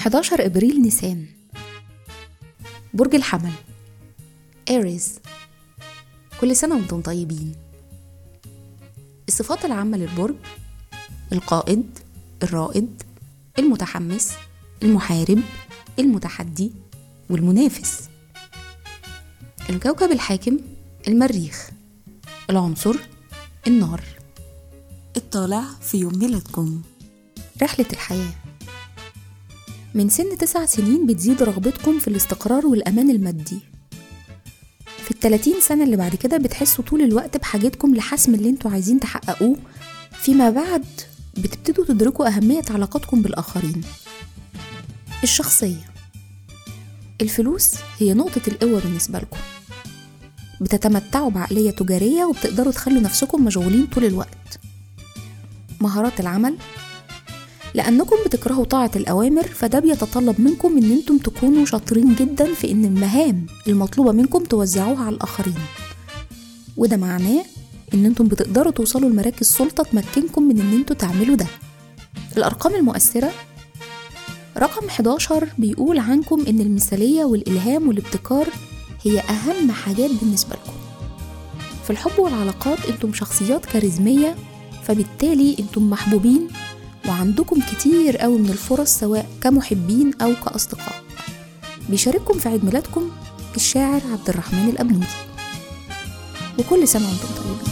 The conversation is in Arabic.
11 إبريل نيسان. برج الحمل. إيريز كل سنة وأنتم طيبين. الصفات العامة للبرج القائد الرائد المتحمس المحارب المتحدي والمنافس. الكوكب الحاكم المريخ. العنصر النار. الطالع في يوم ميلادكم. رحلة الحياة. من سن تسع سنين بتزيد رغبتكم في الاستقرار والأمان المادي. في التلاتين سنة اللي بعد كده بتحسوا طول الوقت بحاجتكم لحسم اللي أنتوا عايزين تحققوه. فيما بعد بتبتدوا تدركوا أهمية علاقاتكم بالآخرين. الشخصية. الفلوس هي نقطة القوة بالنسبة لكم. بتتمتعوا بعقلية تجارية وبتقدروا تخلوا نفسكم مشغولين طول الوقت. مهارات العمل. لأنكم بتكرهوا طاعة الأوامر فده بيتطلب منكم إن أنتم تكونوا شاطرين جدا في إن المهام المطلوبة منكم توزعوها على الآخرين. وده معناه إن أنتم بتقدروا توصلوا لمراكز سلطة تمكنكم من إن أنتوا تعملوا ده. الأرقام المؤثرة رقم 11 بيقول عنكم إن المثالية والإلهام والابتكار هي أهم حاجات بالنسبة لكم. في الحب والعلاقات أنتم شخصيات كاريزمية فبالتالي أنتم محبوبين وعندكم كتير قوي من الفرص سواء كمحبين أو كأصدقاء. بيشارككم في عيد ميلادكم الشاعر عبد الرحمن الأبنودي. وكل سنة وأنتم طيبين.